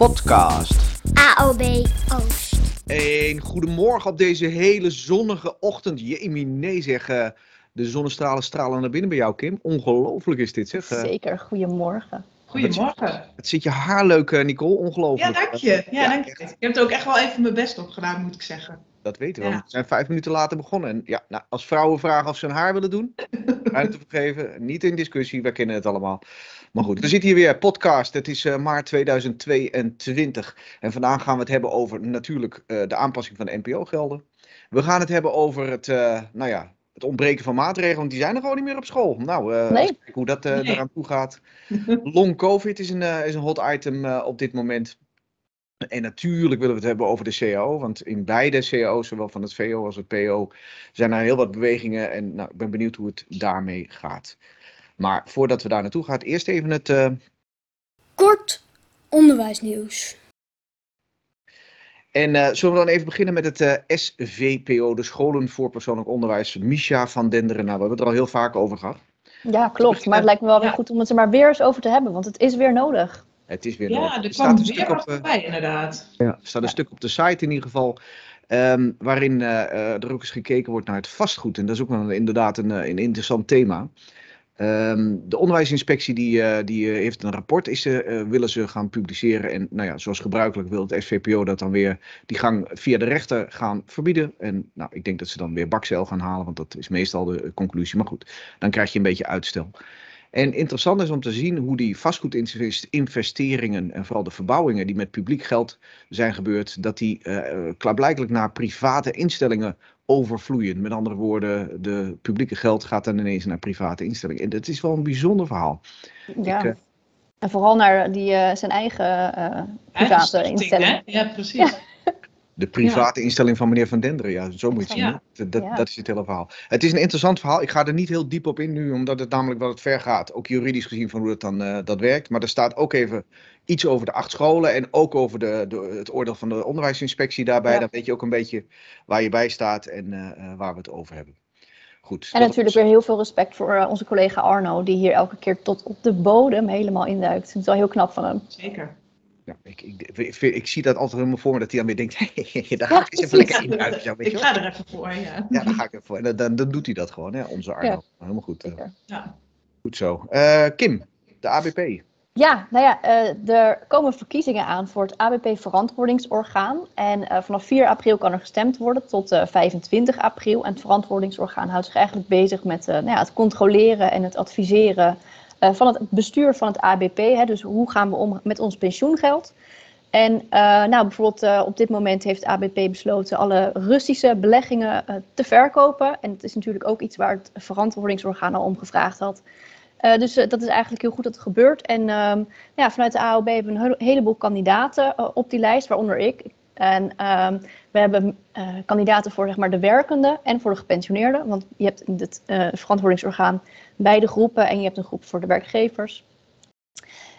podcast. AOB Oost. Een goedemorgen op deze hele zonnige ochtend. Jemie, nee zeg. eh, de zonnestralen stralen naar binnen bij jou, Kim. Ongelooflijk is dit, zeg. Eh, Zeker, goedemorgen. Goedemorgen. het zit je haar leuk, eh, Nicole. Ja, Ongelooflijk. dank je. Ja, dank je. Ik heb er ook echt wel even mijn best op gedaan, moet ik zeggen. Dat weten we. Ja. We zijn vijf minuten later begonnen. En ja, nou, als vrouwen vragen of ze hun haar willen doen, ruimte vergeven. Niet in discussie, we kennen het allemaal. Maar goed, we zitten hier weer, podcast. Het is eh, maart 2022. En vandaag gaan we het hebben over natuurlijk eh, de aanpassing van de NPO-gelden. We gaan het hebben over het, eh, nou ja, het ontbreken van maatregelen, want die zijn er gewoon niet meer op school. Nou, Nee. kijken hoe dat Nee. eraan toe gaat. Long COVID is een, is een hot item op dit moment. En natuurlijk willen we het hebben over de CAO, want in beide CAO's, zowel van het VO als het PO, zijn er heel wat bewegingen. En nou, ik ben benieuwd hoe het daarmee gaat. Maar voordat we daar naartoe gaan, eerst even het. eh, Kort onderwijsnieuws. en eh, zullen we dan even beginnen met het eh, SVPO, de Scholen voor Persoonlijk Onderwijs. Misha van Denderen, nou, we hebben het er al heel vaak over gehad. Ja, klopt. Maar het lijkt me wel weer Ja. goed om het er maar weer eens over te hebben, want het is weer nodig. Het is weer. Ja, er staat een weer stuk wat op, eh, voorbij, inderdaad. Ja, er staat een Ja. stuk op de site in ieder geval. ehm, waarin eh, er ook eens gekeken wordt naar het vastgoed. En dat is ook wel inderdaad een, eh, een interessant thema. Ehm, de onderwijsinspectie die, die heeft een rapport, is, ze, eh, willen ze gaan publiceren. En nou ja, zoals gebruikelijk wil het SVPO dat dan weer die gang via de rechter gaan verbieden. En nou, ik denk dat ze dan weer bakcel gaan halen, want dat is meestal de conclusie. Maar goed, dan krijg je een beetje uitstel. En interessant is om te zien hoe die vastgoedinvesteringen en vooral de verbouwingen die met publiek geld zijn gebeurd, dat die eh, eh, klaarblijkelijk naar private instellingen overvloeien. Met andere woorden, de publieke geld gaat dan ineens naar private instellingen. En dat is wel een bijzonder verhaal. Ja. Ik, eh, En vooral naar die, eh, zijn eigen eh private stichting, instelling. hè? Ja, precies. De private instelling van meneer Van Denderen, ja, zo moet je het zien. Ja. Dat, dat, Ja. dat is het hele verhaal. Het is een interessant verhaal. Ik ga er niet heel diep op in nu, omdat het namelijk wel het ver gaat. Ook juridisch gezien van hoe dat dan eh, dat werkt. Maar er staat ook even iets over de acht scholen en ook over de, de, het oordeel van de onderwijsinspectie daarbij. Ja. Dan weet je ook een beetje waar je bij staat en eh, eh, waar we het over hebben. Goed. En natuurlijk weer heel veel respect voor onze collega Arno, die hier elke keer tot op de bodem helemaal induikt. Het is wel heel knap van hem. Zeker. Ja, ik, ik, ik, ik zie dat altijd helemaal voor me, dat hij dan weer denkt, daar ga ik eens even lekker in uit. Zo, weet je Ik ga er even voor, ja. Ja, daar ga ik even voor. En dan, dan, dan doet hij dat gewoon, hè, onze Arno. Ja. Helemaal goed. eh. Ja. Goed zo. Eh, Kim, de ABP. Ja, nou ja, eh, er komen verkiezingen aan voor het ABP Verantwoordingsorgaan. En eh, vanaf 4 april kan er gestemd worden tot eh, 25 april. En het verantwoordingsorgaan houdt zich eigenlijk bezig met eh, nou ja, het controleren en het adviseren van het bestuur van het ABP. Hè. Dus hoe gaan we om met ons pensioengeld? En eh, nou, bijvoorbeeld eh, op dit moment heeft ABP besloten alle Russische beleggingen eh, te verkopen. En het is natuurlijk ook iets waar het verantwoordingsorgaan al om gevraagd had. Eh, dus eh, dat is eigenlijk heel goed dat het gebeurt. En ehm, ja, vanuit de AOB hebben we een hele- heleboel kandidaten eh, op die lijst, waaronder ik. En ehm, we hebben eh, kandidaten voor zeg maar, de werkenden en voor de gepensioneerden. Want je hebt het eh, verantwoordingsorgaan beide groepen en je hebt een groep voor de werkgevers.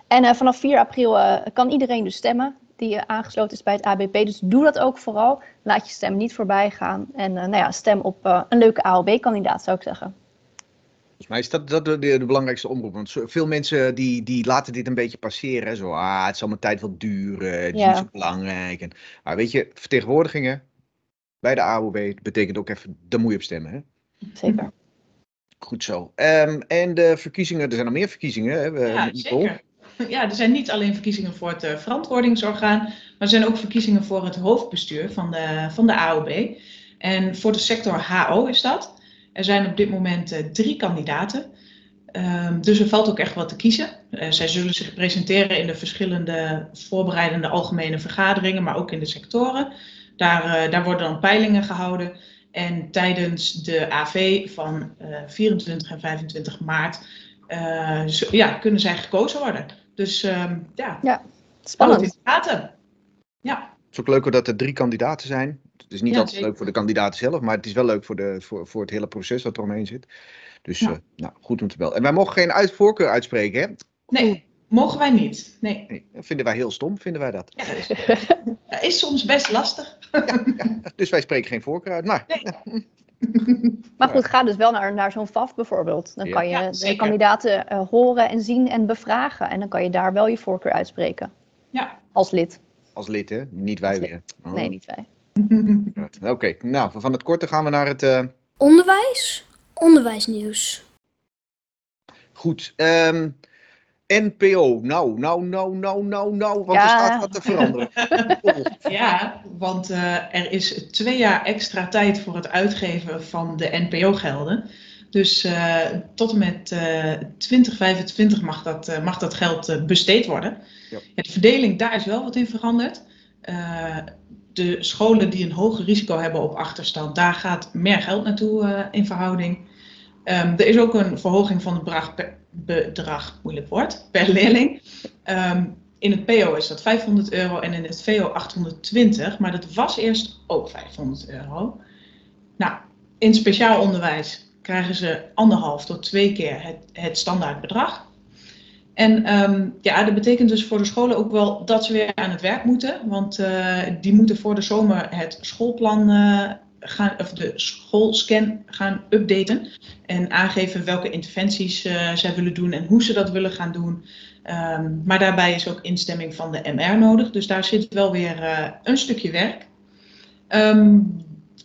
En eh, vanaf 4 april kan iedereen dus stemmen die aangesloten is bij het ABP. Dus doe dat ook vooral. Laat je stem niet voorbij gaan. En nou ja, stem op een leuke AOB-kandidaat zou ik zeggen. Volgens mij is dat, dat de, de, de belangrijkste omroep. Want veel mensen die, die laten dit een beetje passeren. hè. Zo, ah, het zal mijn tijd wel duren. Het is Ja. niet zo belangrijk. En, maar weet je, vertegenwoordigingen bij de AOB betekent ook even, daar moet je op stemmen. Hè? Zeker. Goed zo. Ehm, en de verkiezingen, er zijn nog meer verkiezingen. Hè? we- Ja, zeker. Ja, er zijn niet alleen verkiezingen voor het eh, verantwoordingsorgaan, maar er zijn ook verkiezingen voor het hoofdbestuur van de, van de AOB. En voor de sector HO is dat. Er zijn op dit moment eh, drie kandidaten. Ehm, dus er valt ook echt wat te kiezen. Eh, zij zullen zich presenteren in de verschillende voorbereidende algemene vergaderingen, maar ook in de sectoren. Daar, eh, daar worden dan peilingen gehouden. En tijdens de AV van eh, 24 en 25 maart ja, kunnen zij gekozen worden. Dus ehm ja, Spannend. in de gaten. Ja, Het is ook leuk dat er drie kandidaten zijn. Het is niet Ja, altijd zeker. leuk voor de kandidaten zelf, maar het is wel leuk voor, de, voor, voor het hele proces wat er omheen zit. Dus Ja. eh, nou, goed om te bellen. En wij mogen geen uit voorkeur uitspreken, hè? nee, mogen wij niet. Nee, Nee, dat vinden wij heel stom, vinden wij dat. ja, dat, is, dat is soms best lastig. Dus wij spreken geen voorkeur uit. Maar Nee. Maar goed, ga dus wel naar, naar zo'n FAF bijvoorbeeld. Dan Ja. kan je Ja, de kandidaten eh, horen en zien en bevragen. En dan kan je daar wel je voorkeur uitspreken. Ja, Als lid. Als lid, hè? Niet wij weer. Oh, Nee, niet wij. Oké, nou, van het korte gaan we naar het... eh, Onderwijs, onderwijsnieuws. Goed. ehm, NPO. Nou, nou, nou, nou, nou, nou. Want er staat wat te veranderen. Oh, Ja, want eh, er is twee jaar extra tijd voor het uitgeven van de NPO-gelden. Dus eh, tot en met eh 2025 mag dat, eh, mag dat geld eh, besteed worden. Ja. Ja, de verdeling, daar is wel wat in veranderd. Eh, de scholen die een hoger risico hebben op achterstand, daar gaat meer geld naartoe eh, in verhouding. Ehm, er is ook een verhoging van het bedrag, per, bedrag moeilijk woord, per leerling. Ehm, in het PO is dat 500 euro en in het VO 820, maar dat was eerst ook 500 euro. Nou, in speciaal onderwijs krijgen ze anderhalf tot twee keer het, het standaard bedrag. En ehm, ja, dat betekent dus voor de scholen ook wel dat ze weer aan het werk moeten. Want eh, die moeten voor de zomer het schoolplan eh, gaan, of de schoolscan gaan updaten. En aangeven welke interventies eh, zij willen doen en hoe ze dat willen gaan doen. Ehm, maar daarbij is ook instemming van de MR nodig. Dus daar zit wel weer een stukje werk. Ehm,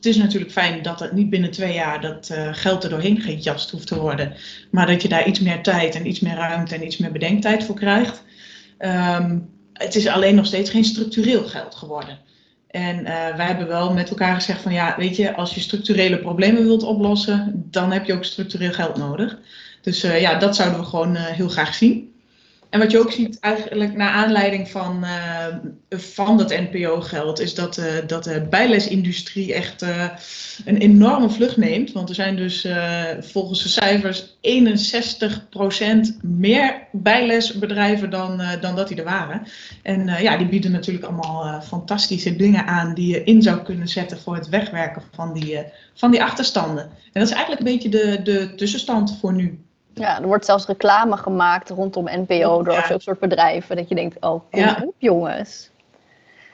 het is natuurlijk fijn dat het niet binnen twee jaar dat eh, geld er doorheen gejast hoeft te worden. Maar dat je daar iets meer tijd en iets meer ruimte en iets meer bedenktijd voor krijgt. Ehm, het is alleen nog steeds geen structureel geld geworden. En eh, wij hebben wel met elkaar gezegd van ja, weet je, als je structurele problemen wilt oplossen, dan heb je ook structureel geld nodig. Dus eh, ja, dat zouden we gewoon heel graag zien. En wat je ook ziet, eigenlijk naar aanleiding van, eh, van dat NPO-geld, is dat, eh, dat de bijlesindustrie echt eh, een enorme vlucht neemt. Want er zijn dus volgens de cijfers 61% meer bijlesbedrijven dan, dan dat die er waren. En ja, die bieden natuurlijk allemaal fantastische dingen aan die je in zou kunnen zetten voor het wegwerken van die, van die achterstanden. En dat is eigenlijk een beetje de, de tussenstand voor nu. Ja, er wordt zelfs reclame gemaakt rondom NPO door Ja. zulke soort bedrijven. Dat je denkt, oh, kom Ja. op jongens.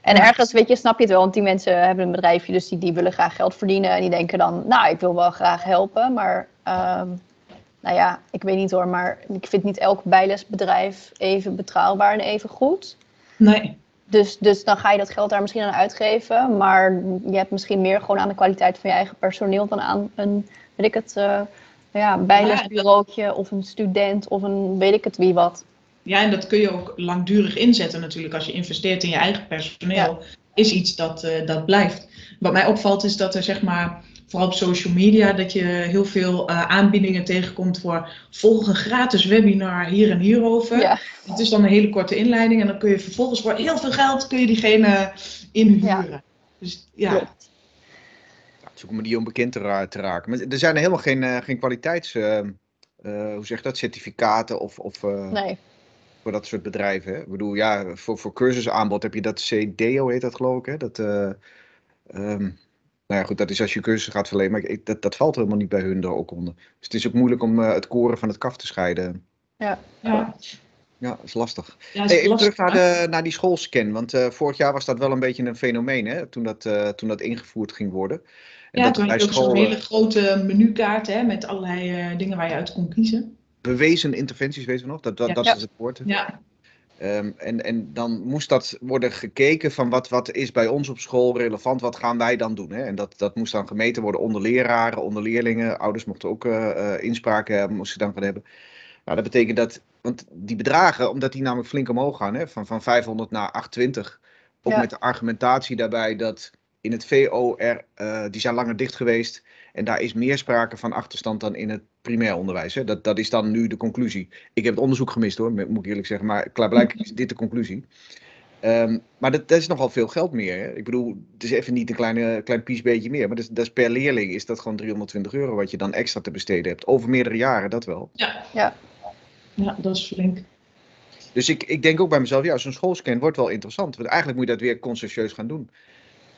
En Ja. ergens, weet je, snap je het wel. Want die mensen hebben een bedrijfje, dus die, die willen graag geld verdienen. En die denken dan, nou, ik wil wel graag helpen. Maar, ehm, nou ja, ik weet niet hoor. Maar ik vind niet elk bijlesbedrijf even betrouwbaar en even goed. Nee. Dus, dus dan ga je dat geld daar misschien aan uitgeven. Maar je hebt misschien meer gewoon aan de kwaliteit van je eigen personeel dan aan een, weet ik het, eh ja, een bijlesbureautje of een student of een weet ik het wie wat. Ja, en dat kun je ook langdurig inzetten natuurlijk. Als je investeert in je eigen personeel, is iets dat, eh, dat blijft. Wat mij opvalt is dat er zeg maar, vooral op social media, dat je heel veel eh, aanbiedingen tegenkomt voor volg een gratis webinar hier en hierover. Ja, Het is dan een hele korte inleiding en dan kun je vervolgens voor heel veel geld kun je diegene inhuren. Dus ja, klopt. Manier om bekend te, ra- te raken. Maar er zijn er helemaal geen, eh, geen kwaliteits... eh, eh, hoe zeg je dat? Certificaten of, of eh, Nee, voor dat soort bedrijven. Hè? Ik bedoel, ja, voor, voor cursusaanbod heb je dat CDO, heet dat geloof ik. Hè? Dat, eh, ehm, nou ja, goed, dat is als je cursussen gaat verlenen. Maar ik, dat, dat valt helemaal niet bij hun er ook onder. Dus het is ook moeilijk om het koren van het kaf te scheiden. ja, Ja, dat is lastig. ja, is Hey, even lastig, terug naar, de, naar die schoolscan. Want eh, vorig jaar was dat wel een beetje een fenomeen, hè? Toen, dat, eh, toen dat ingevoerd ging worden. En Ja, dat toen had je ook zo'n hele grote menukaart hè, met allerlei eh, dingen waar je uit kon kiezen. bewezen interventies, weten we nog? Dat, dat, Ja. dat is het woord. Ja, Ehm, en, en dan moest dat worden gekeken van wat, wat is bij ons op school relevant, wat gaan wij dan doen? Hè? En dat, dat moest dan gemeten worden onder leraren, onder leerlingen. Ouders mochten ook eh, eh, inspraak hebben, moesten dan gaan hebben. Nou, dat betekent dat, want die bedragen, omdat die namelijk flink omhoog gaan, hè, van, van 500 naar 820, ook Ja. met de argumentatie daarbij dat in het VO er, eh, die zijn langer dicht geweest en daar is meer sprake van achterstand dan in het primair onderwijs. Hè. Dat, dat is dan nu de conclusie. Ik heb het onderzoek gemist hoor, moet ik eerlijk zeggen, maar klaarblijkelijk is dit de conclusie. Ehm, maar dat, dat is nogal veel geld meer. Hè? Ik bedoel, het is even niet een kleine, klein piesbeetje meer, maar dat is, dat is per leerling is dat gewoon 320 euro wat je dan extra te besteden hebt. Over meerdere jaren, dat wel. ja. Ja. ja, dat is flink. Dus ik, ik denk ook bij mezelf, ja, zo'n schoolscan wordt wel interessant. Want eigenlijk moet je dat weer consciëntieus gaan doen.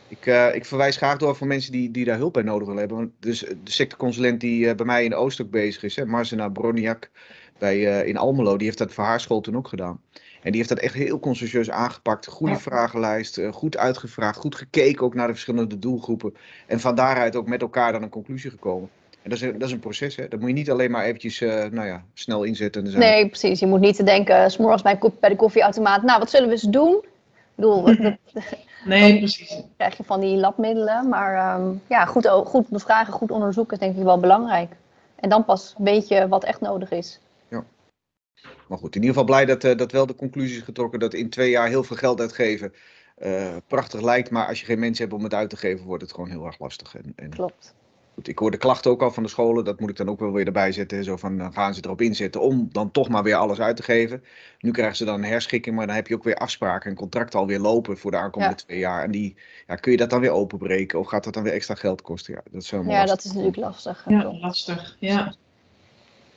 Ik, eh, ik verwijs graag door voor mensen die, die daar hulp bij nodig willen hebben. Want dus de sectorconsulent die eh, bij mij in Oost ook bezig is, hè, Marzena Broniak bij, eh, in Almelo, die heeft dat voor haar school toen ook gedaan. En die heeft dat echt heel consciëntieus aangepakt. Goede Ja. vragenlijst, eh, goed uitgevraagd, goed gekeken ook naar de verschillende doelgroepen. En van daaruit ook met elkaar dan een conclusie gekomen. En dat is, een- dat is een proces, hè. Dat moet je niet alleen maar eventjes, eh, nou ja, snel inzetten. En zijn nee, precies. Je moet niet te denken, s'morgens bij, bij de koffieautomaat, nou, wat zullen we eens doen? Bedoel, dat, dat Nee, precies. krijg je van die labmiddelen. Maar ehm, ja, goed, goed bevragen, goed onderzoeken is denk ik wel belangrijk. En dan pas weet je wat echt nodig is. Maar goed, in ieder geval blij dat, eh, dat wel de conclusie is getrokken dat in twee jaar heel veel geld uitgeven eh, prachtig lijkt. Maar als je geen mensen hebt om het uit te geven, wordt het gewoon heel erg lastig. En, en Klopt. Goed, ik hoor de klachten ook al van de scholen, dat moet ik dan ook wel weer erbij zetten. hè, Zo van, dan gaan ze erop inzetten om dan toch maar weer alles uit te geven. Nu krijgen ze dan een herschikking, maar dan heb je ook weer afspraken en contracten alweer lopen voor de aankomende twee jaar. En die, ja, kun je dat dan weer openbreken of gaat dat dan weer extra geld kosten? Ja, dat is helemaal Ja, lastig. dat is natuurlijk lastig. Ja, lastig. Ja.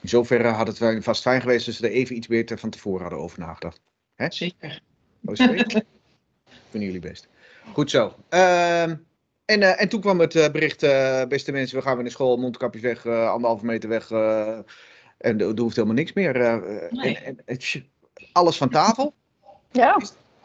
In zoverre had het wel vast fijn geweest als ze er even iets meer te- van tevoren hadden over nagedacht. Zeker. Oh, sorry. Vinden jullie best. Goed zo. Ehm, en, eh, en toen kwam het eh, bericht, eh, beste mensen, we gaan weer naar school, mondkapjes weg, anderhalve meter weg. en er hoeft helemaal niks meer. Nee. en, en, alles van tafel. Ja.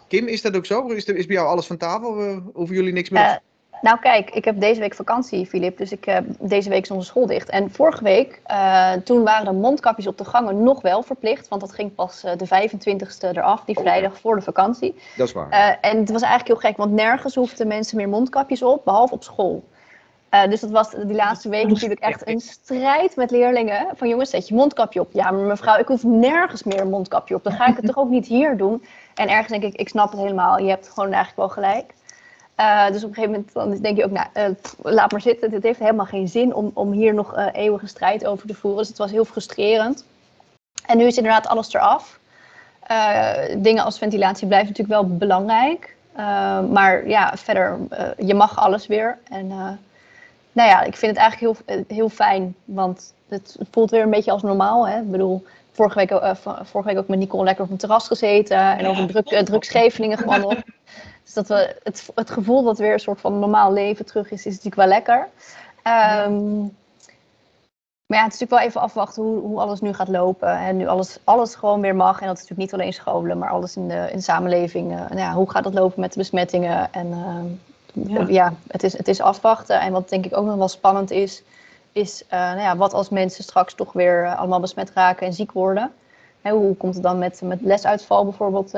Kim, is dat ook zo? Is, is bij jou alles van tafel? Hoeven jullie niks meer? Nou kijk, ik heb deze week vakantie, Filip. Dus ik, eh, deze week is onze school dicht. En vorige week, eh, toen waren de mondkapjes op de gangen nog wel verplicht. Want dat ging pas eh, de 25ste eraf, die Oh, vrijdag voor de vakantie. dat is waar. Eh, en het was eigenlijk heel gek, want nergens hoefden mensen meer mondkapjes op, behalve op school. Eh, dus dat was die laatste week natuurlijk echt een strijd met leerlingen. Van jongens, zet je mondkapje op. Ja, maar mevrouw, ik hoef nergens meer een mondkapje op. Dan ga ik het toch ook niet hier doen. En ergens denk ik, ik snap het helemaal. Je hebt gewoon eigenlijk wel gelijk. Eh, dus op een gegeven moment dan denk je ook, nou, eh, pff, laat maar zitten. Het heeft helemaal geen zin om, om hier nog eh, eeuwige strijd over te voeren. Dus het was heel frustrerend. En nu is inderdaad alles eraf. Dingen als ventilatie blijven natuurlijk wel belangrijk. Maar ja, verder, je mag alles weer. En nou ja, ik vind het eigenlijk heel, heel fijn, want het voelt weer een beetje als normaal. Hè? Ik bedoel, vorige week, vorige week ook met Nicole lekker op een terras gezeten en over druk, uh, drugschevelingen gewandeld. dus dat we het, het gevoel dat weer een soort van normaal leven terug is, is natuurlijk wel lekker. Ehm, maar ja, het is natuurlijk wel even afwachten hoe, hoe alles nu gaat lopen. En nu alles, alles gewoon weer mag. En dat is natuurlijk niet alleen scholen, maar alles in de, in de samenleving. Eh, nou ja, hoe gaat het lopen met de besmettingen? En ehm, Ja. ja, het, is, het is afwachten. En wat denk ik ook nog wel spannend is, is eh, nou ja, wat als mensen straks toch weer eh, allemaal besmet raken en ziek worden? Hè, hoe komt het dan met, met lesuitval bijvoorbeeld?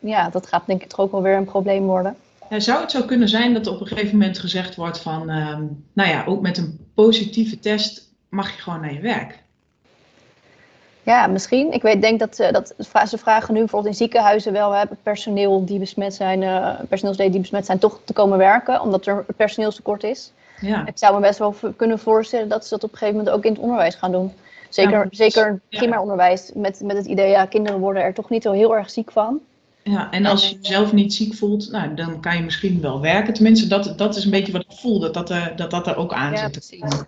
Ja, dat gaat denk ik toch ook wel weer een probleem worden. Ja, zou het zo kunnen zijn dat er op een gegeven moment gezegd wordt van, ehm, nou ja, ook met een positieve test mag je gewoon naar je werk? Ja, misschien. Ik weet, denk dat, eh, dat ze vragen nu bijvoorbeeld in ziekenhuizen wel hè, personeel die besmet zijn, eh personeelsleden die besmet zijn, toch te komen werken, omdat er personeelstekort is. Ja, Ik zou me best wel kunnen voorstellen dat ze dat op een gegeven moment ook in het onderwijs gaan doen. Zeker, Ja, zeker Ja. primair onderwijs, met, met het idee, ja, kinderen worden er toch niet zo heel erg ziek van. Ja, en als je jezelf niet ziek voelt, nou, dan kan je misschien wel werken. Tenminste, dat, dat is een beetje wat ik voel, dat dat er, dat, dat er ook aan Ja, zit. precies.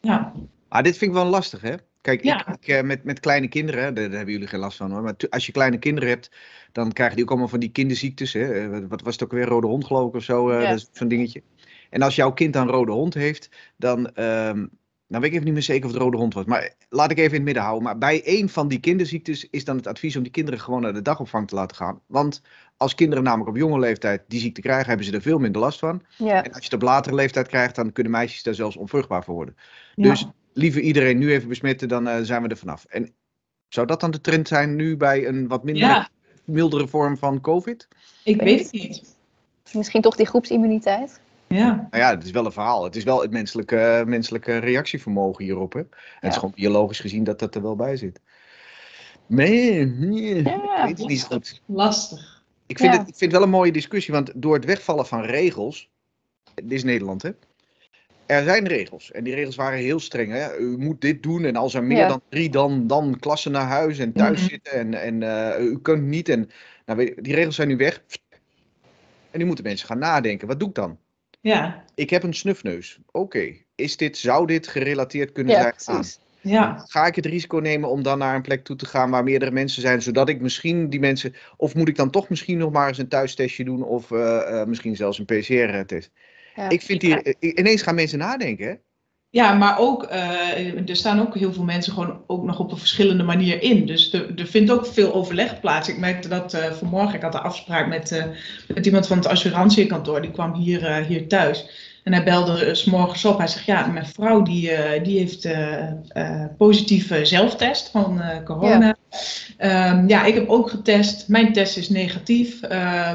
Ja, Ah, dit vind ik wel lastig, hè? Kijk, Ja. ik, ik, eh, met, met kleine kinderen, daar, daar hebben jullie geen last van hoor. Maar als je kleine kinderen hebt, dan krijgen die ook allemaal van die kinderziektes. Hè? Eh, Wat, wat was het ook weer? Rode hond, geloof ik, of zo. eh, Ja. Dat is zo'n dingetje. En als jouw kind dan een rode hond heeft, dan. ehm nou weet ik even niet meer zeker of het rode hond was. Maar laat ik even in het midden houden. Maar bij één van die kinderziektes is dan het advies om die kinderen gewoon naar de dagopvang te laten gaan. Want als kinderen namelijk op jonge leeftijd die ziekte krijgen, hebben ze er veel minder last van. Ja, En als je het op latere leeftijd krijgt, dan kunnen meisjes daar zelfs onvruchtbaar voor worden. Ja. Dus liever iedereen nu even besmetten, dan eh, zijn we er vanaf. En zou dat dan de trend zijn nu bij een wat minder ja, mildere vorm van COVID? ik weet het niet. misschien toch die groepsimmuniteit. Ja, Nou ja, het is wel een verhaal. Het is wel het menselijke, menselijke reactievermogen hierop. Hè? En Het is gewoon biologisch gezien dat dat er wel bij zit. Nee, nee, Ja. ik weet het niet goed. lastig. Ik vind, Ja. het, ik vind het wel een mooie discussie, want door het wegvallen van regels, dit is Nederland hè, er zijn regels en die regels waren heel streng. Hè? U moet dit doen en als er meer Ja. dan drie, dan, dan klassen naar huis en thuis Mhm. zitten en, en eh, u kunt niet. En, nou, die regels zijn nu weg en nu moeten mensen gaan nadenken, wat doe ik dan? Ja, Ik heb een snufneus. Oké, is dit, zou dit gerelateerd kunnen Ja, zijn aan? precies. ja, Ga ik het risico nemen om dan naar een plek toe te gaan waar meerdere mensen zijn, zodat ik misschien die mensen. Of moet ik dan toch misschien nog maar eens een thuistestje doen, of eh, eh, misschien zelfs een PCR-test? Ja. Ik vind hier. Ineens gaan mensen nadenken. Ja, maar ook, eh, er staan ook heel veel mensen gewoon ook nog op een verschillende manier in. Dus er, er vindt ook veel overleg plaats. Ik merkte dat eh, vanmorgen, ik had een afspraak met, eh, met iemand van het assurantiekantoor, die kwam hier, hier thuis. En hij belde s morgens op. Hij zegt, ja, mijn vrouw die, die heeft positieve zelftest van corona. Ehm, ja, ik heb ook getest. Mijn test is negatief.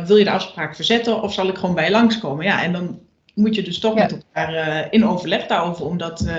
Wil je de afspraak verzetten of zal ik gewoon bij je langskomen? Ja, en dan moet je dus toch Ja. met elkaar eh, in overleg daarover, omdat eh,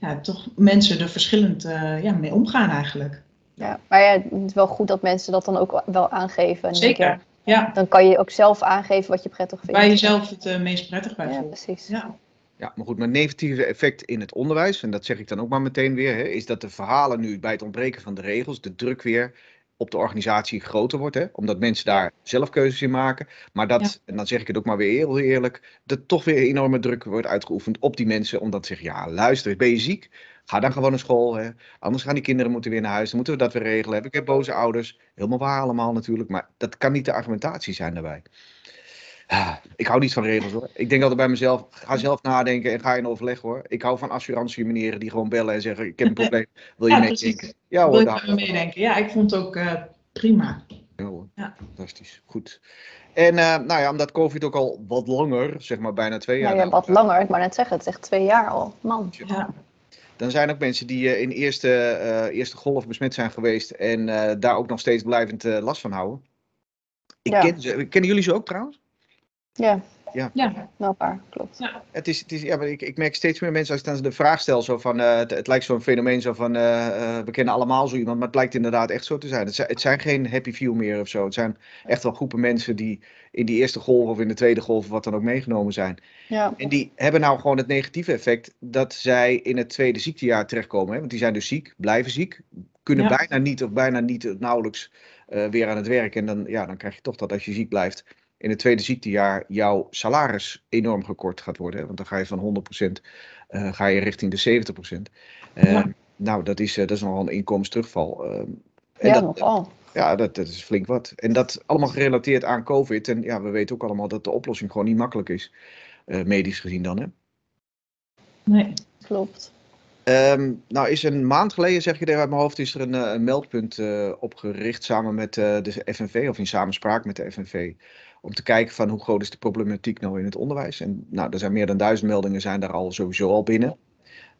ja, toch mensen er verschillend eh, ja, mee omgaan eigenlijk. Ja, maar ja, het is wel goed dat mensen dat dan ook wel aangeven. En Zeker. Ja, Dan kan je ook zelf aangeven wat je prettig vindt. waar je zelf het meest prettig bij Ja, voelt. precies. Ja. Ja, maar goed, mijn negatieve effect in het onderwijs, en dat zeg ik dan ook maar meteen weer, hè, is dat de verhalen nu bij het ontbreken van de regels, de druk weer op de organisatie groter wordt, hè, omdat mensen daar zelf keuzes in maken. Maar dat, Ja. en dan zeg ik het ook maar weer heel eerlijk, dat toch weer enorme druk wordt uitgeoefend op die mensen, omdat ze zeggen, ja luister, ben je ziek? Ga dan gewoon naar school, hè. anders gaan die kinderen moeten weer naar huis, dan moeten we dat weer regelen. Heb ik heb boze ouders, helemaal waar allemaal natuurlijk, maar dat kan niet de argumentatie zijn daarbij. Ah, Ik hou niet van regels hoor. Ik denk altijd bij mezelf, ga zelf nadenken en ga in overleg hoor. Ik hou van assurantie meneeren die gewoon bellen en zeggen, ik heb een probleem, wil je Ja, meedenken? Ja Wil hoor, met me meedenken? Ja, ik vond het ook eh, prima. Ja, hoor. Ja. Fantastisch, goed. En eh, nou ja, omdat COVID ook al wat langer, zeg maar bijna twee jaar. Ja, nou, wat langer. Ik maar net zeggen, het is echt twee jaar al. Man. Ja. Dan zijn ook mensen die eh, in eerste, eh, eerste golf besmet zijn geweest en eh, daar ook nog steeds blijvend last van houden. Ik Ja. ken ze, kennen jullie ze ook trouwens? Ja, ja, wel een paar, klopt. Het is, het is, ja, maar ik, ik merk steeds meer mensen als ik dan de vraag stel, zo van, eh, het, het lijkt zo'n fenomeen zo van, eh, eh, we kennen allemaal zo iemand, maar het lijkt inderdaad echt zo te zijn. Het zijn, het zijn geen happy few meer of zo. Het zijn echt wel groepen mensen die in die eerste golf of in de tweede golf, of wat dan ook, meegenomen zijn. Ja, En die hebben nou gewoon het negatieve effect dat zij in het tweede ziektejaar terechtkomen. Hè? Want die zijn dus ziek, blijven ziek, kunnen Ja. bijna niet of bijna niet nauwelijks eh, weer aan het werk. En dan, ja, dan krijg je toch dat als je ziek blijft, in het tweede ziektejaar jouw salaris enorm gekort gaat worden. Hè? Want dan ga je van 100% eh, ga je richting de 70%. Eh, Ja. Nou, dat is, eh, dat is nogal een inkomensterugval. Eh, en ja dat, nogal. ja, dat, dat is flink wat. En dat allemaal gerelateerd aan COVID. En ja, we weten ook allemaal dat de oplossing gewoon niet makkelijk is. medisch gezien dan, hè. nee. Klopt. Ehm, nou, is een maand geleden, zeg het even uit mijn hoofd, is er een, een meldpunt opgericht samen met de FNV, of in samenspraak met de FNV, om te kijken van hoe groot is de problematiek nou in het onderwijs. En nou, er zijn meer dan duizend meldingen zijn daar al sowieso al binnen.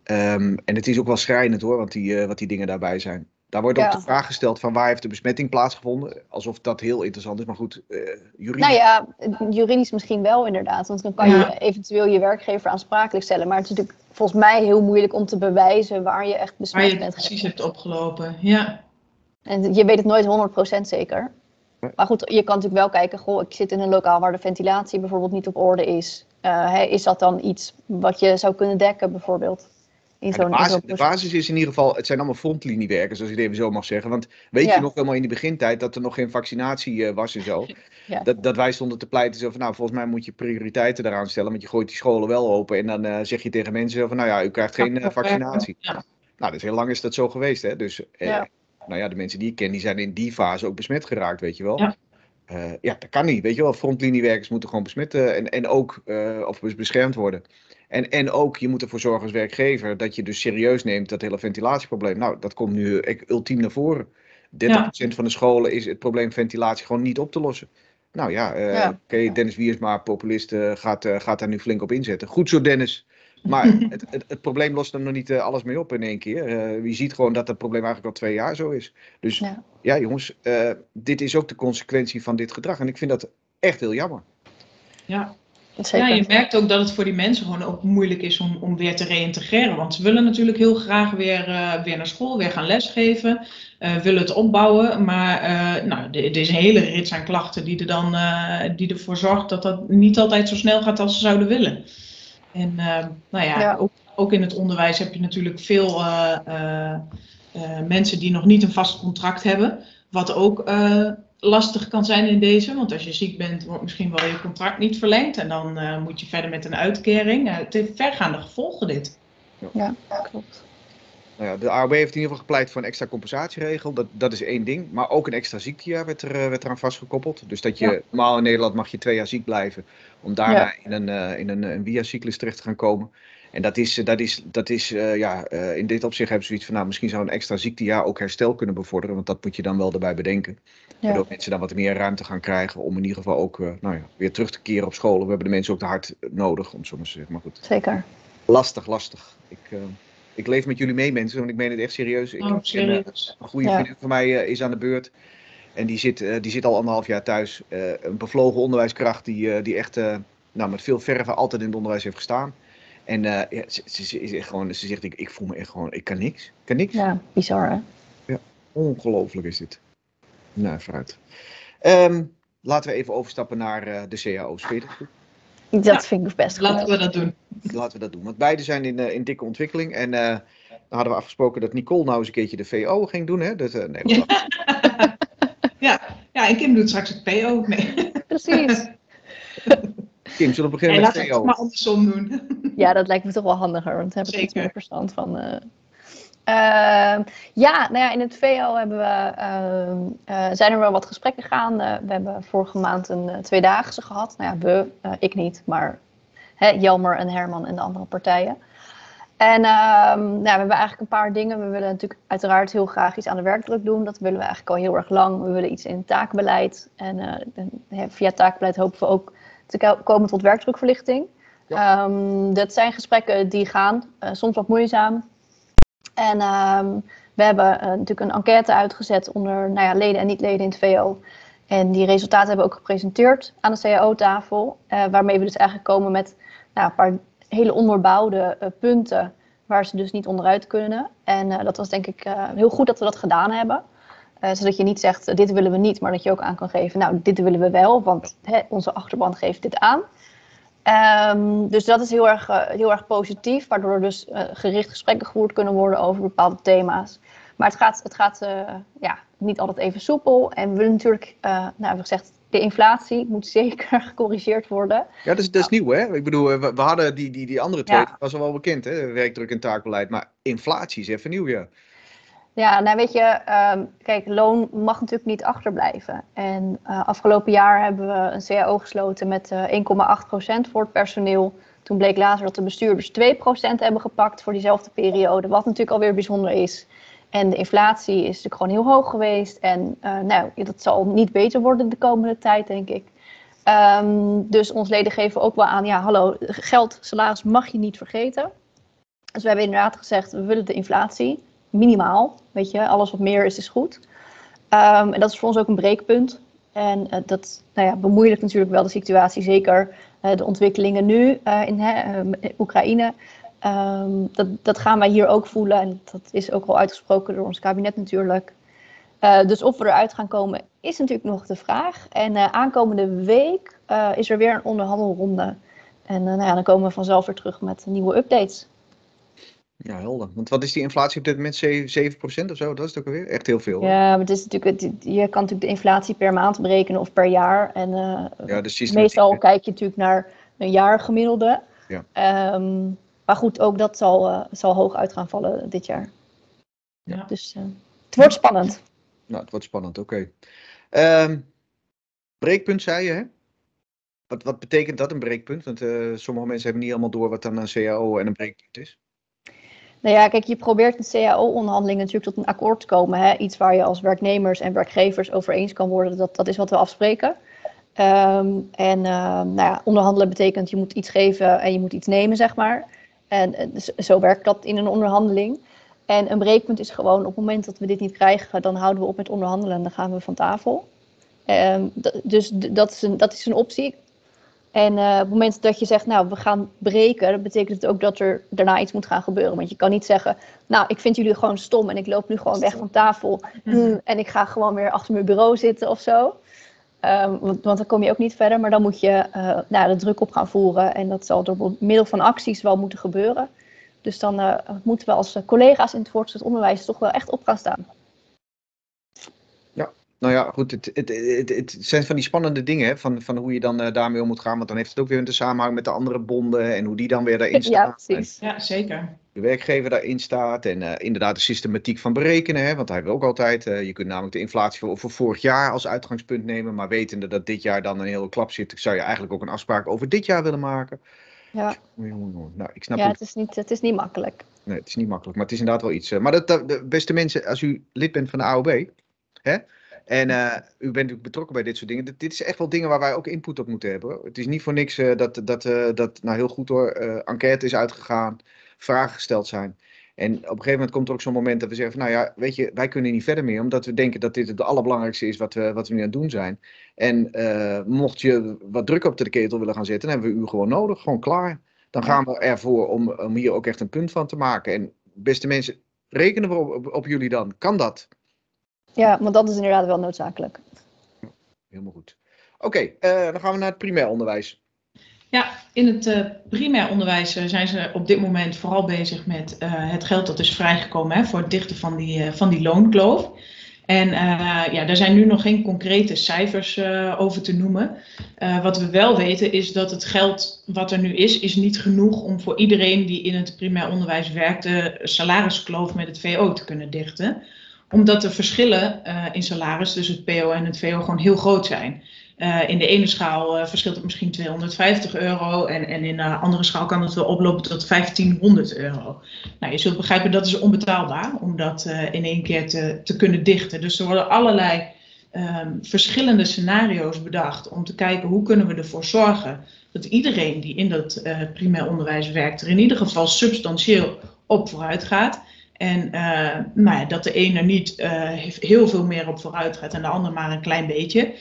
Ehm, en het is ook wel schrijnend hoor, want die, eh, wat die dingen daarbij zijn. Daar wordt ook de vraag gesteld van waar heeft de besmetting plaatsgevonden? Alsof dat heel interessant is, maar goed, eh juridisch. Nou ja, juridisch misschien wel inderdaad. Want dan kan Ja. je eventueel je werkgever aansprakelijk stellen. Maar het is natuurlijk volgens mij heel moeilijk om te bewijzen waar je echt Waar besmet je het bent. precies hebt opgelopen. Ja, En je weet het nooit 100% zeker. Maar goed, je kan natuurlijk wel kijken, goh, ik zit in een lokaal waar de ventilatie bijvoorbeeld niet op orde is. Eh, is dat dan iets wat je zou kunnen dekken bijvoorbeeld? In Ja, de, zo'n in basis, de basis is in ieder geval, het zijn allemaal frontliniewerkers, als je het even zo mag zeggen. Want weet Ja. je nog helemaal in de begintijd dat er nog geen vaccinatie eh, was en zo? Ja. Dat, dat wij stonden te pleiten zo van, nou volgens mij moet je prioriteiten eraan stellen, want je gooit die scholen wel open en dan eh, zeg je tegen mensen zo van, nou ja, u krijgt geen vaccinatie. Nou, dus heel lang is dat zo geweest, hè. Dus, Ja. Nou ja, de mensen die ik ken, die zijn in die fase ook besmet geraakt, weet je wel. Ja. Eh, ja, dat kan niet, weet je wel. Frontliniewerkers moeten gewoon besmet eh, en, en ook eh, of bes- beschermd worden. En, en ook, je moet ervoor zorgen als werkgever dat je dus serieus neemt dat hele ventilatieprobleem. Nou, dat komt nu ultiem naar voren. 30% van de scholen is het probleem ventilatie gewoon niet op te lossen. Nou ja, eh, Ja. oké, Dennis Wiersma, populist, gaat, gaat daar nu flink op inzetten. Goed zo, Dennis. Maar het, het, het probleem lost er nog niet eh, alles mee op in één keer. Eh, je ziet gewoon dat het probleem eigenlijk al twee jaar zo is. Dus ja, Ja. jongens, eh, dit is ook de consequentie van dit gedrag. En ik vind dat echt heel jammer. ja. Zeker. Ja, je merkt ook dat het voor die mensen gewoon ook moeilijk is om, om weer te reïntegreren. Want ze willen natuurlijk heel graag weer, eh, weer naar school, weer gaan lesgeven, eh, willen het opbouwen. Maar eh, nou, er is een hele rits aan klachten die, er dan, eh, die ervoor zorgt dat dat niet altijd zo snel gaat als ze zouden willen. En eh, nou ja, Ja. Ook, ook in het onderwijs heb je natuurlijk veel eh, eh, eh, mensen die nog niet een vast contract hebben. Wat ook lastig kan zijn in deze, want als je ziek bent, wordt misschien wel je contract niet verlengd en dan moet je verder met een uitkering. Het heeft vergaande gevolgen dit. Ja, klopt. Nou ja, de AOB heeft in ieder geval gepleit voor een extra compensatieregel. Dat, dat is één ding. Maar ook een extra ziektejaar werd, er, eh, werd eraan vastgekoppeld. Dus dat je, Ja. normaal in Nederland mag je twee jaar ziek blijven. Om daarna Ja. in een, eh, in een, een via-cyclus terecht te gaan komen. En dat is, eh, dat is, dat is eh, ja, eh, in dit opzicht hebben ze zoiets van, nou, misschien zou een extra ziektejaar ook herstel kunnen bevorderen. Want dat moet je dan wel erbij bedenken. Ja. Waardoor mensen dan wat meer ruimte gaan krijgen om in ieder geval ook eh, nou ja, weer terug te keren op scholen. We hebben de mensen ook te hard nodig, om zo maar te zeggen. Maar goed, Zeker. lastig, lastig. Ik, eh, Ik leef met jullie mee, mensen, want ik meen het echt serieus. Ik, Oh, eh, serieus. een goede Ja. vriendin van mij eh, is aan de beurt. En die zit, eh, die zit al anderhalf jaar thuis. Een bevlogen onderwijskracht die, die echt nou, met veel verve altijd in het onderwijs heeft gestaan. En ja, ze, ze, ze is echt gewoon, ze zegt, ik, ik voel me echt gewoon, ik kan niks. Ik kan niks. Ja, bizar hè? Ongelooflijk is dit. Nou, vooruit. Ehm, laten we even overstappen naar de cao's. Vind je dat goed? Dat Ja. vind ik best Laten goed. we dat doen. Laten we dat doen. Want beide zijn in, eh, in dikke ontwikkeling. En eh, dan hadden we afgesproken dat Nicole nou eens een keertje de VO ging doen. Hè? Dat, eh, nee, Ja. ja. ja, en Kim doet straks het PO. Nee, Precies. Kim, zullen we beginnen nee met laten we VO? het maar andersom doen. Ja, dat lijkt me toch wel handiger, want daar heb ik iets meer verstand van. eh. Ehm, ja, nou ja, in het VO hebben we, ehm, eh, zijn er wel wat gesprekken gaande. we hebben vorige maand een eh, tweedaagse gehad. Nou ja, we, eh, ik niet, maar hè, Jelmer en Herman en de andere partijen. En ehm, nou, we hebben eigenlijk een paar dingen. We willen natuurlijk uiteraard heel graag iets aan de werkdruk doen. Dat willen we eigenlijk al heel erg lang. We willen iets in het taakbeleid. En via taakbeleid hopen we ook te ko- komen tot werkdrukverlichting. Ehm, dat zijn gesprekken die gaan, soms wat moeizaam. En ehm, we hebben eh, natuurlijk een enquête uitgezet onder nou ja, leden en niet-leden in het VO. En die resultaten hebben we ook gepresenteerd aan de CAO-tafel. eh, waarmee we dus eigenlijk komen met nou, een paar hele onderbouwde eh, punten waar ze dus niet onderuit kunnen. En dat was denk ik heel goed dat we dat gedaan hebben. Zodat je niet zegt, dit willen we niet, maar dat je ook aan kan geven, nou, dit willen we wel, want hè, onze achterban geeft dit aan. Ehm, dus dat is heel erg, eh, heel erg positief, waardoor er dus eh, gericht gesprekken gevoerd kunnen worden over bepaalde thema's. Maar het gaat, het gaat eh, ja, niet altijd even soepel. En we willen natuurlijk, nou, hebben we gezegd, de inflatie moet zeker gecorrigeerd worden. Ja, dat is, dat is nieuw, hè? Ik bedoel, we, we hadden die, die, die andere twee, Ja. dat was al wel bekend, hè? Werkdruk en taakbeleid. Maar inflatie is even nieuw, ja. Ja, nou weet je, ehm, kijk, loon mag natuurlijk niet achterblijven. En eh, afgelopen jaar hebben we een CAO gesloten met eh 1,8% voor het personeel. Toen bleek later dat de bestuurders 2% hebben gepakt voor diezelfde periode, wat natuurlijk alweer bijzonder is. En de inflatie is natuurlijk gewoon heel hoog geweest. En eh, nou, dat zal niet beter worden de komende tijd, denk ik. Ehm, dus ons leden geven ook wel aan, ja, hallo, geld, salaris mag je niet vergeten. Dus we hebben inderdaad gezegd, we willen de inflatie minimaal. Weet je, alles wat meer is, is goed. Ehm, en dat is voor ons ook een breekpunt. En eh, dat nou ja, bemoeilijkt natuurlijk wel de situatie, zeker eh, de ontwikkelingen nu eh, in hè, eh, Oekraïne. Ehm, dat, dat gaan wij hier ook voelen en dat is ook al uitgesproken door ons kabinet natuurlijk. Dus of we eruit gaan komen is natuurlijk nog de vraag. En aankomende week is er weer een onderhandelronde. En nou ja, dan komen we vanzelf weer terug met nieuwe updates. Ja, helder. Want wat is die inflatie op dit moment? 7, 7% of zo? Dat is het ook alweer? Echt heel veel. hoor. Ja, maar het is natuurlijk, het- je kan natuurlijk de inflatie per maand berekenen of per jaar. En eh, Ja, systematiek, meestal hè? kijk je natuurlijk naar een jaargemiddelde. Ja. Ehm, maar goed, ook dat zal, eh, zal hoog uit gaan vallen dit jaar. Ja. Dus eh, het wordt spannend. Nou, het wordt spannend, oké. Ehm, breekpunt zei je, hè? Wat, wat betekent dat, een breekpunt? Want eh, sommige mensen hebben niet helemaal door wat dan een CAO en een breekpunt is. Nou ja, kijk, je probeert in CAO-onderhandelingen natuurlijk tot een akkoord te komen. Hè? Iets waar je als werknemers en werkgevers over eens kan worden. Dat, dat is wat we afspreken. Ehm, en ehm, nou ja, onderhandelen betekent je moet iets geven en je moet iets nemen, zeg maar. En eh, dus zo werkt dat in een onderhandeling. En een breekpunt is gewoon op het moment dat we dit niet krijgen, dan houden we op met onderhandelen en dan gaan we van tafel. Ehm, dus dat is, een, dat is een optie. En eh, op het moment dat je zegt, nou, we gaan breken, dat betekent het ook dat er daarna iets moet gaan gebeuren. Want je kan niet zeggen, nou, ik vind jullie gewoon stom en ik loop nu gewoon weg van tafel hm, en ik ga gewoon weer achter mijn bureau zitten of zo. Ehm, want, want dan kom je ook niet verder, maar dan moet je nou, de druk op gaan voeren. En dat zal door middel van acties wel moeten gebeuren. Dus dan eh, moeten we als collega's in het voortgezet onderwijs toch wel echt op gaan staan. Nou ja, goed, het, het, het, het zijn van die spannende dingen, hè, van, van hoe je dan eh, daarmee om moet gaan. Want dan heeft het ook weer een samenhang met de andere bonden en hoe die dan weer daarin staan. Ja, En precies. Ja, zeker. de werkgever daarin staat. En eh, inderdaad de systematiek van berekenen. Hè, want hij hebben we ook altijd. eh, je kunt namelijk de inflatie voor, voor vorig jaar als uitgangspunt nemen. Maar wetende dat dit jaar dan een hele klap zit, zou je eigenlijk ook een afspraak over dit jaar willen maken. Ja. Nou, ik snap ja het. is niet, het is niet makkelijk. Nee, het is niet makkelijk, maar het is inderdaad wel iets. maar dat, dat, de beste mensen, als u lid bent van de AOB, hè, en eh, u bent natuurlijk betrokken bij dit soort dingen, dit, dit is echt wel dingen waar wij ook input op moeten hebben. hoor. Het is niet voor niks eh, dat, dat, eh, dat, nou heel goed hoor, enquête is uitgegaan, vragen gesteld zijn. En op een gegeven moment komt er ook zo'n moment dat we zeggen van, nou ja, weet je, wij kunnen niet verder meer, omdat we denken dat dit het allerbelangrijkste is wat we, wat we nu aan het doen zijn. En mocht je wat druk op de ketel willen gaan zetten, dan hebben we u gewoon nodig, gewoon klaar. Dan gaan we ervoor om, om hier ook echt een punt van te maken. En beste mensen, rekenen we op, op, jullie dan? Kan dat? Ja, want dat is inderdaad wel noodzakelijk. Helemaal goed. Oké, okay, uh, dan gaan we naar het primair onderwijs. Ja, in het uh, primair onderwijs uh, zijn ze op dit moment vooral bezig met uh, het geld dat is vrijgekomen hè, voor het dichten van die, van die loonkloof. En ja, daar zijn nu nog geen concrete cijfers over te noemen. wat we wel weten is dat het geld wat er nu is, is niet genoeg om voor iedereen die in het primair onderwijs werkt, de salariskloof met het VO te kunnen dichten. Omdat de verschillen in salaris tussen het PO en het VO gewoon heel groot zijn. Uh, in de ene schaal uh, verschilt het misschien 250 euro en, en in de andere schaal kan het wel oplopen tot 1500 euro. Nou, je zult begrijpen dat is onbetaalbaar om dat in één keer te, te kunnen dichten. Dus er worden allerlei um, verschillende scenario's bedacht om te kijken hoe kunnen we ervoor zorgen dat iedereen die in dat primair onderwijs werkt er in ieder geval substantieel op vooruit gaat. En nou ja, dat de ene niet heel veel meer op vooruit gaat en de ander maar een klein beetje.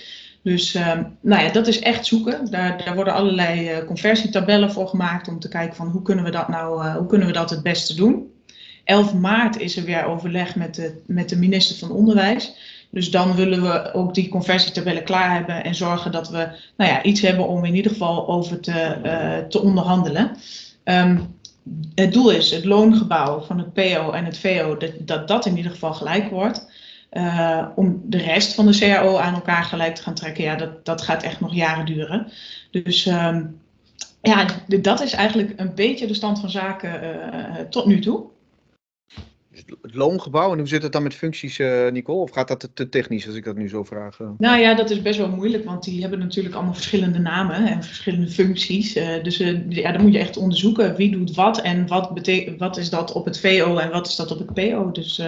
Dus um, nou ja, dat is echt zoeken. Daar, daar worden allerlei uh, conversietabellen voor gemaakt om te kijken van hoe kunnen we dat nou, hoe kunnen we dat het beste doen. 11 maart is er weer overleg met de, met de minister van Onderwijs. Dus dan willen we ook die conversietabellen klaar hebben en zorgen dat we nou ja, iets hebben om in ieder geval over te, te onderhandelen. Um, het doel is het loongebouw van het PO en het VO, dat, dat dat in ieder geval gelijk wordt. Uh, om de rest van de CAO aan elkaar gelijk te gaan trekken, ja, dat, dat gaat echt nog jaren duren. Dus um, ja, dat is eigenlijk een beetje de stand van zaken uh, tot nu toe. Het loongebouw, en hoe zit het dan met functies, uh, Nicole? Of gaat dat te technisch als ik dat nu zo vraag? Nou ja, dat is best wel moeilijk, want die hebben natuurlijk allemaal verschillende namen en verschillende functies. Uh, dus uh, ja, dan moet je echt onderzoeken wie doet wat en wat, betekent, wat is dat op het VO en wat is dat op het PO. Dus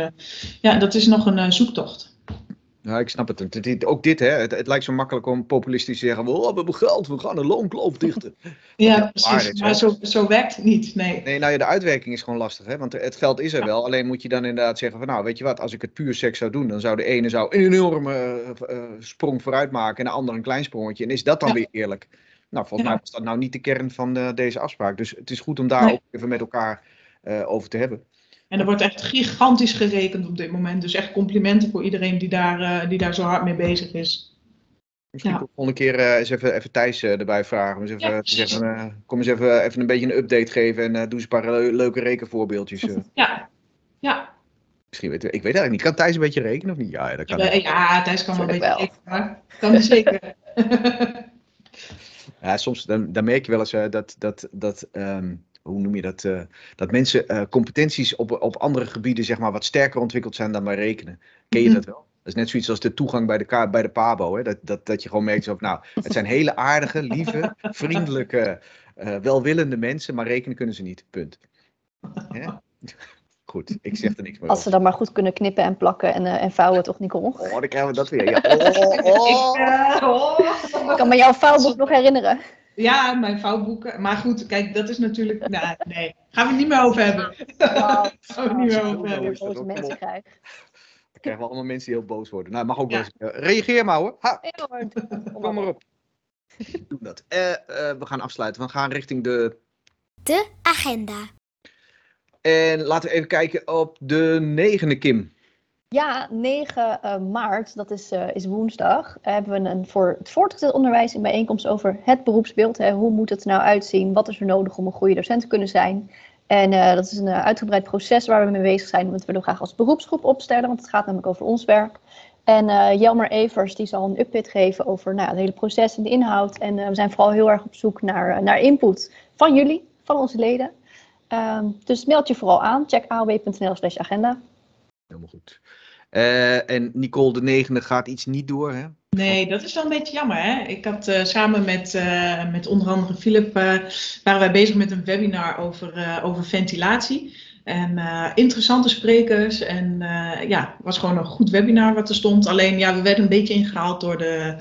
ja, dat is nog een zoektocht. Ja, ik snap het. Ook dit, hè. Het, het, lijkt zo makkelijk om populistisch te zeggen: oh, we hebben geld, we gaan een loonkloof dichten. ja, precies. Maar, zo, zo werkt het niet. Nee. nee, nou ja, de uitwerking is gewoon lastig, hè. Want het geld is er wel. Alleen moet je dan inderdaad zeggen: van nou, weet je wat, als ik het puur seks zou doen, dan zou de ene zou een enorme uh, sprong vooruit maken en de andere een klein sprongetje. En is dat dan ja. weer eerlijk? Nou, volgens mij was dat nou niet de kern van uh, deze afspraak. Dus het is goed om daar nee. ook even met elkaar uh, over te hebben. En er wordt echt gigantisch gerekend op dit moment. Dus echt complimenten voor iedereen die daar, uh, die daar zo hard mee bezig is. Misschien ja. volgende keer uh, eens even, even Thijs uh, erbij vragen. Eens even, ja, zeggen, kom eens even, even een beetje een update geven en doe eens een paar le leuke rekenvoorbeeldjes. Ja, ja. Misschien weet ik weet eigenlijk niet. Kan Thijs een beetje rekenen of niet? Ja, dat kan. Ja, ja Thijs kan wel een beetje rekenen. Kan zeker. ja, soms dan, dan merk je wel eens dat, dat, dat um, hoe noem je dat, uh, dat mensen uh, competenties op, op andere gebieden zeg maar, wat sterker ontwikkeld zijn dan bij rekenen. Ken je mm -hmm. dat wel? Dat is net zoiets als de toegang bij de, bij de PABO. Hè? Dat, dat, dat je gewoon merkt, zo, nou, het zijn hele aardige, lieve, vriendelijke, uh, welwillende mensen, maar rekenen kunnen ze niet. Punt. Ja? Goed, ik zeg er niks meer Als ze dan maar goed kunnen knippen en plakken en, en vouwen, toch Nicole? Oh, dan krijgen we dat weer. Ja. Oh, oh. Ik, ik kan me jouw vouwboek nog herinneren. Ja, mijn vouwboeken. Maar goed, kijk, dat is natuurlijk. Nou, nee, gaan we het niet meer over hebben. Wow. gaan we het niet meer over hebben. Boze mensen krijgen. Dan krijgen we allemaal mensen die heel boos worden. Nou, mag ook ja. wel eens. Reageer maar hoor. Ha. Kom maar op. Doe dat. Uh, uh, we gaan afsluiten. We gaan richting de. De agenda. En laten we even kijken op de negende, Kim. Ja, 9 uh, maart, dat is, uh, is woensdag, hebben we een, voor het voortgezet onderwijs een bijeenkomst over het beroepsbeeld. Hoe moet het nou uitzien? Wat is er nodig om een goede docent te kunnen zijn? En uh, dat is een uitgebreid proces waar we mee bezig zijn. Want we willen graag als beroepsgroep opstellen, want het gaat namelijk over ons werk. En Jelmer Evers die zal een update geven over nou, het hele proces en de inhoud. En we zijn vooral heel erg op zoek naar, naar input van jullie, van onze leden. Ehm, dus meld je vooral aan. Check aob.nl agenda. Helemaal goed. Uh, en Nicole de negende gaat iets niet door, hè? Nee, dat is wel een beetje jammer. Hè? Ik had uh, samen met, uh, met onder andere Philip, waren wij bezig met een webinar over, over ventilatie. En interessante sprekers. En ja, het was gewoon een goed webinar wat er stond. Alleen ja, we werden een beetje ingehaald door de,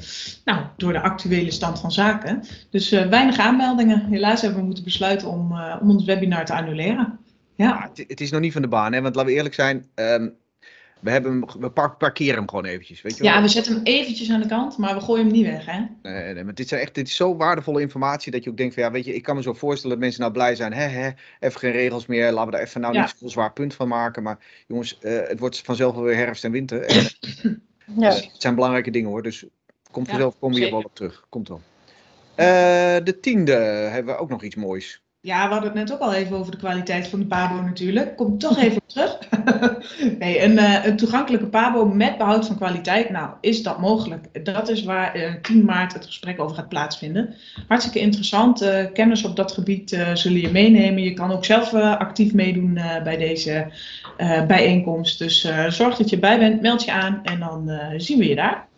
nou, door de actuele stand van zaken. Dus weinig aanmeldingen. Helaas hebben we moeten besluiten om, om ons webinar te annuleren. Ja, het, het is nog niet van de baan, hè? want laten we eerlijk zijn. ehm, we, hebben hem, we par- parkeren hem gewoon eventjes. Weet je wel? ja, we zetten hem eventjes aan de kant, maar we gooien hem niet weg, hè? Nee, nee, maar dit, zijn echt, dit is zo waardevolle informatie dat je ook denkt van ja, weet je, ik kan me zo voorstellen dat mensen nou blij zijn. Hè, hè, even geen regels meer, laten we daar even nou Ja. niet zo'n zwaar punt van maken. Maar jongens, eh, het wordt vanzelf wel weer herfst en winter. En, Ja. eh, het zijn belangrijke dingen hoor, dus komt Ja, vanzelf, komen we hier wel op terug. Komt wel. Eh, de tiende hebben we ook nog iets moois. Ja, we hadden het net ook al even over de kwaliteit van de pabo natuurlijk. Kom toch even terug. nee, een, eh, een toegankelijke pabo met behoud van kwaliteit. Nou, is dat mogelijk? Dat is waar eh 10 maart het gesprek over gaat plaatsvinden. Hartstikke interessant. eh, kennis op dat gebied eh, zullen je meenemen. Je kan ook zelf eh, actief meedoen eh, bij deze eh, bijeenkomst. Dus eh, zorg dat je erbij bent, meld je aan en dan eh, zien we je daar.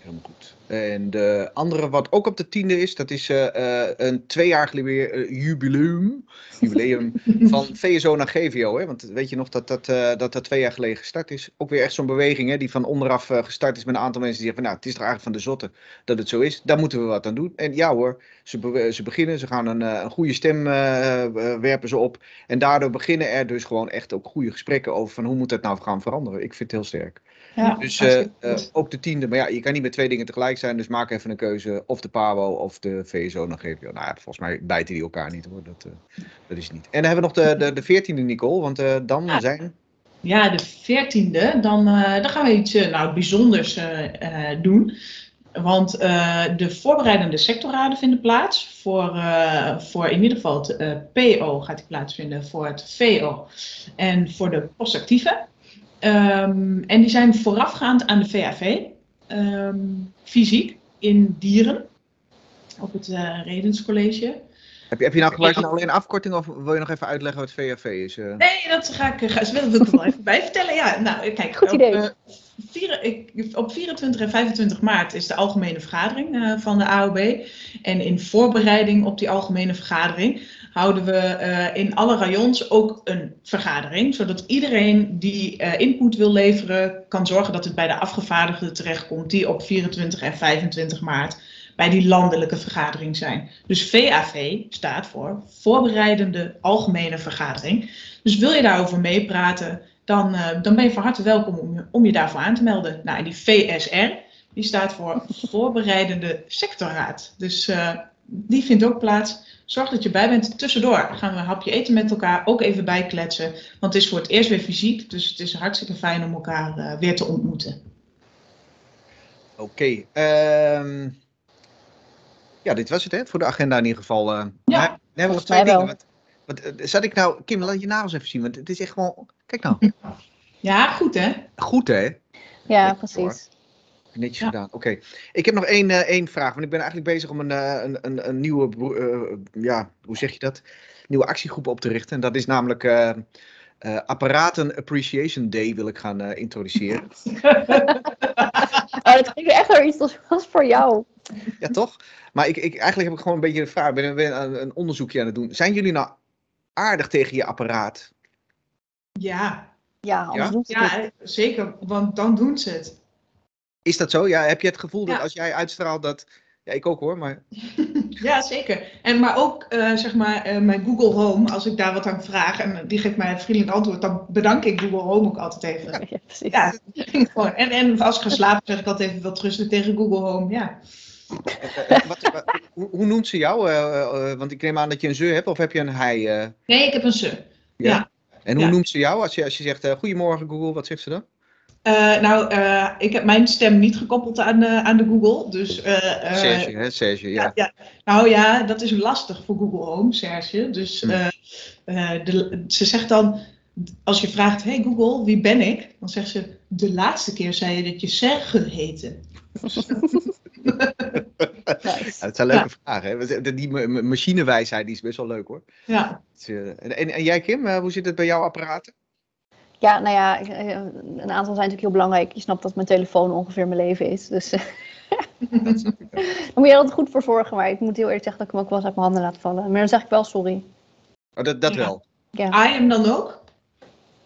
Helemaal goed. En de andere wat ook op de tiende is, dat is eh, een tweejarig jubileum, jubileum van VSO naar GVO. Hè? Want weet je nog dat dat, eh, dat dat twee jaar geleden gestart is? Ook weer echt zo'n beweging hè, die van onderaf gestart is met een aantal mensen die zeggen van nou, het is toch eigenlijk van de zotte dat het zo is. Daar moeten we wat aan doen. En ja hoor, ze, be- ze beginnen, ze gaan een, een goede stem werpen ze op. En daardoor beginnen er dus gewoon echt ook goede gesprekken over van hoe moet dat nou gaan veranderen. Ik vind het heel sterk. Ja. Dus eh, eh, ook de tiende, maar ja, je kan niet met twee dingen tegelijk zijn, dus maak even een keuze, of de PABO of de VSO naar GVO. Nou ja, volgens mij bijten die elkaar niet hoor, dat, eh, dat is niet. En dan hebben we nog de, de, de veertiende, Nicole, want dan Ja. zijn... Ja, de 14e, dan, dan gaan we iets nou, bijzonders doen. Want de voorbereidende sectorraden vinden plaats. Voor, voor in ieder geval het PO gaat die plaatsvinden, voor het VO en voor de postactieve. Ehm, en die zijn voorafgaand aan de VAV, ehm, fysiek in Dieren, op het eh Redenscollege. Heb je, heb je nou naar alleen een afkorting of wil je nog even uitleggen wat VAV is? eh? Nee, dat ga ik, ga, wil, ik er wel even bij vertellen. Ja, nou, kijk, Goed idee. Op, eh, vier- ik, op 24 en 25 maart is de algemene vergadering eh, van de AOB. En in voorbereiding op die algemene vergadering houden we eh, in alle rayons ook een vergadering. Zodat iedereen die eh, input wil leveren, kan zorgen dat het bij de afgevaardigden terechtkomt die op 24 en 25 maart bij die landelijke vergadering zijn. Dus VAV staat voor Voorbereidende Algemene Vergadering. Dus wil je daarover meepraten, dan, eh, dan ben je van harte welkom om, je- daarvoor aan te melden. Nou, en die VSR, die staat voor Voorbereidende Sectorraad. Dus die vindt ook plaats. Zorg dat je bij bent. Tussendoor gaan we een hapje eten met elkaar, ook even bijkletsen. Want het is voor het eerst weer fysiek, dus het is hartstikke fijn om elkaar eh, weer te ontmoeten. Oké, ehm, ja, dit was het hè, voor de agenda in ieder geval. eh. Ja, hebben we nog twee dingen. Want, want, eh, zat ik nou, Kim, laat je nagels even zien, want het is echt gewoon, kijk nou, Ja, goed hè? goed hè? Ja, Lekker, precies. Netjes Ja. gedaan. Oké. Ik heb nog één, eh, één vraag. Want ik ben eigenlijk bezig om een, eh, een, een, een nieuwe, eh, ja, hoe zeg je dat? Nieuwe actiegroep op te richten. En dat is namelijk eh, eh, Apparaten Appreciation Day wil ik gaan eh, introduceren. Oh, dat klinkt echt wel iets als was voor jou. ja, toch? Maar ik, ik, eigenlijk heb ik gewoon een beetje een vraag. Ik ben, ben een, een onderzoekje aan het doen. Zijn jullie nou aardig tegen je apparaat? Ja, Ja, ja, zeker, want dan doen ze het. Is dat zo? Ja, heb je het gevoel dat Ja. als jij uitstraalt dat... Ja, ik ook hoor, maar... Ja, zeker. En maar ook, eh, zeg maar, eh, mijn Google Home, als ik daar wat aan vraag en die geeft mij een vriendelijk antwoord, dan bedank ik Google Home ook altijd even. Ja, precies. Ja, gewoon. En, en als ik ga slapen, zeg ik altijd even wat rustig tegen Google Home. Ja. eh, wat, wat- hoe, hoe noemt ze jou? Eh, eh, want ik neem aan dat je een ze hebt of heb je een hij? eh? Nee, ik heb een ze. Ja. En hoe Ja. noemt ze jou? Als je, als je zegt, eh, goedemorgen Google, wat zegt ze dan? Eh, nou, eh, ik heb mijn stem niet gekoppeld aan, de aan de Google. Dus, eh, eh, Serge, hè? Serge, ja. ja, ja. Nou ja, dat is lastig voor Google Home, Serge. Dus Hm. eh, eh, de, ze zegt dan, als je vraagt, hey Google, wie ben ik? Dan zegt ze, de laatste keer zei je dat je Serge heette. Nice. Ja, dat zijn leuke vragen. Hè? Die- Die ma- ma- machinewijsheid die is best wel leuk hoor. Ja. En, en, en jij Kim, hoe zit het bij jouw apparaten? Ja, nou ja, eh, een aantal zijn natuurlijk heel belangrijk. Je snapt dat mijn telefoon ongeveer mijn leven is. Dus eh, daar moet je er altijd goed voor zorgen. Maar ik moet heel eerlijk zeggen dat ik hem ook wel eens uit mijn handen laat vallen. Maar dan zeg ik wel sorry. Oh, dat dat Ja. wel. Ja, I am dan ook?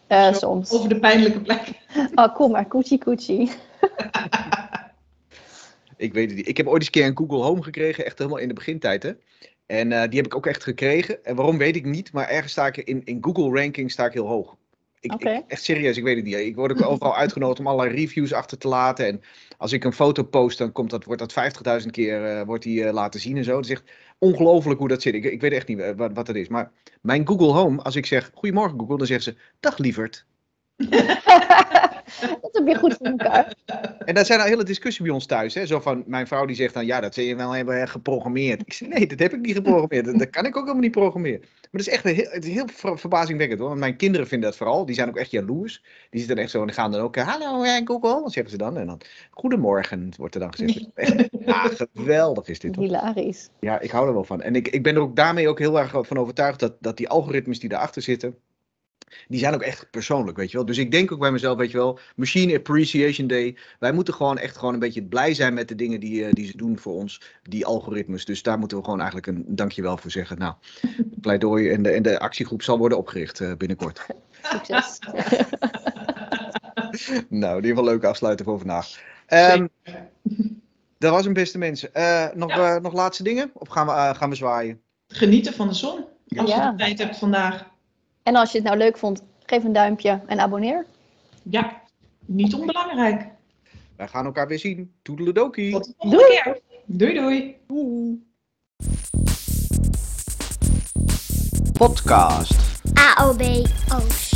eh, soms. Over de pijnlijke plek. Oh, kom maar, koetsie koetsie. Ik weet het niet. Ik heb ooit eens een keer een Google Home gekregen, echt helemaal in de begintijd hè. En eh, die heb ik ook echt gekregen. En waarom weet ik niet, maar ergens sta ik in, in Google ranking sta ik heel hoog. Ik, Oké. ik- echt serieus, ik weet het niet. Ik word ook overal uitgenodigd om allerlei reviews achter te laten. En als ik een foto post, dan komt dat, wordt dat 50.000 keer eh, wordt die, eh, laten zien en zo. Het is echt ongelooflijk hoe dat zit. Ik, ik weet echt niet eh, wat, wat het is. Maar mijn Google Home, als ik zeg Goedemorgen Google, dan zegt ze Dag lieverd. dat heb je goed voor elkaar. En dat zijn een hele discussie bij ons thuis. Hè? Zo van, mijn vrouw die zegt dan, ja, dat zul je wel hebben geprogrammeerd. Ik zeg, nee, dat heb ik niet geprogrammeerd. Dat, dat kan ik ook helemaal niet programmeren. Maar dat is echt een heel, het is heel ver- verbazingwekkend hoor. Want mijn kinderen vinden dat vooral. Die zijn ook echt jaloers. Die zitten echt zo en die gaan dan ook, eh, hallo eh, Google, zeggen ze dan? En dan, goedemorgen, wordt er dan gezegd. Ja, geweldig is dit hoor. Hilarisch. Ja, ik hou er wel van. En ik, ik ben er ook daarmee ook heel erg van overtuigd dat, dat die algoritmes die daarachter zitten, die zijn ook echt persoonlijk, weet je wel. Dus ik denk ook bij mezelf, weet je wel, Machine Appreciation Day. Wij moeten gewoon echt gewoon een beetje blij zijn met de dingen die, eh, die ze doen voor ons, die algoritmes. Dus daar moeten we gewoon eigenlijk een dankjewel voor zeggen. Nou, pleidooi en de, en de actiegroep zal worden opgericht eh, binnenkort. Succes. nou, die wel leuk afsluiten voor vandaag. Ehm, dat was hem, beste mensen. Eh, nog, Ja. eh, nog laatste dingen? Of gaan we, gaan we zwaaien? Genieten van de zon. Als Ja. je de tijd hebt vandaag. En als je het nou leuk vond, geef een duimpje en abonneer. Ja, niet onbelangrijk. Wij gaan elkaar weer zien. Toedeledokie. Tot de volgende keer. Doei doei. Doei. Podcast. AOB Oost.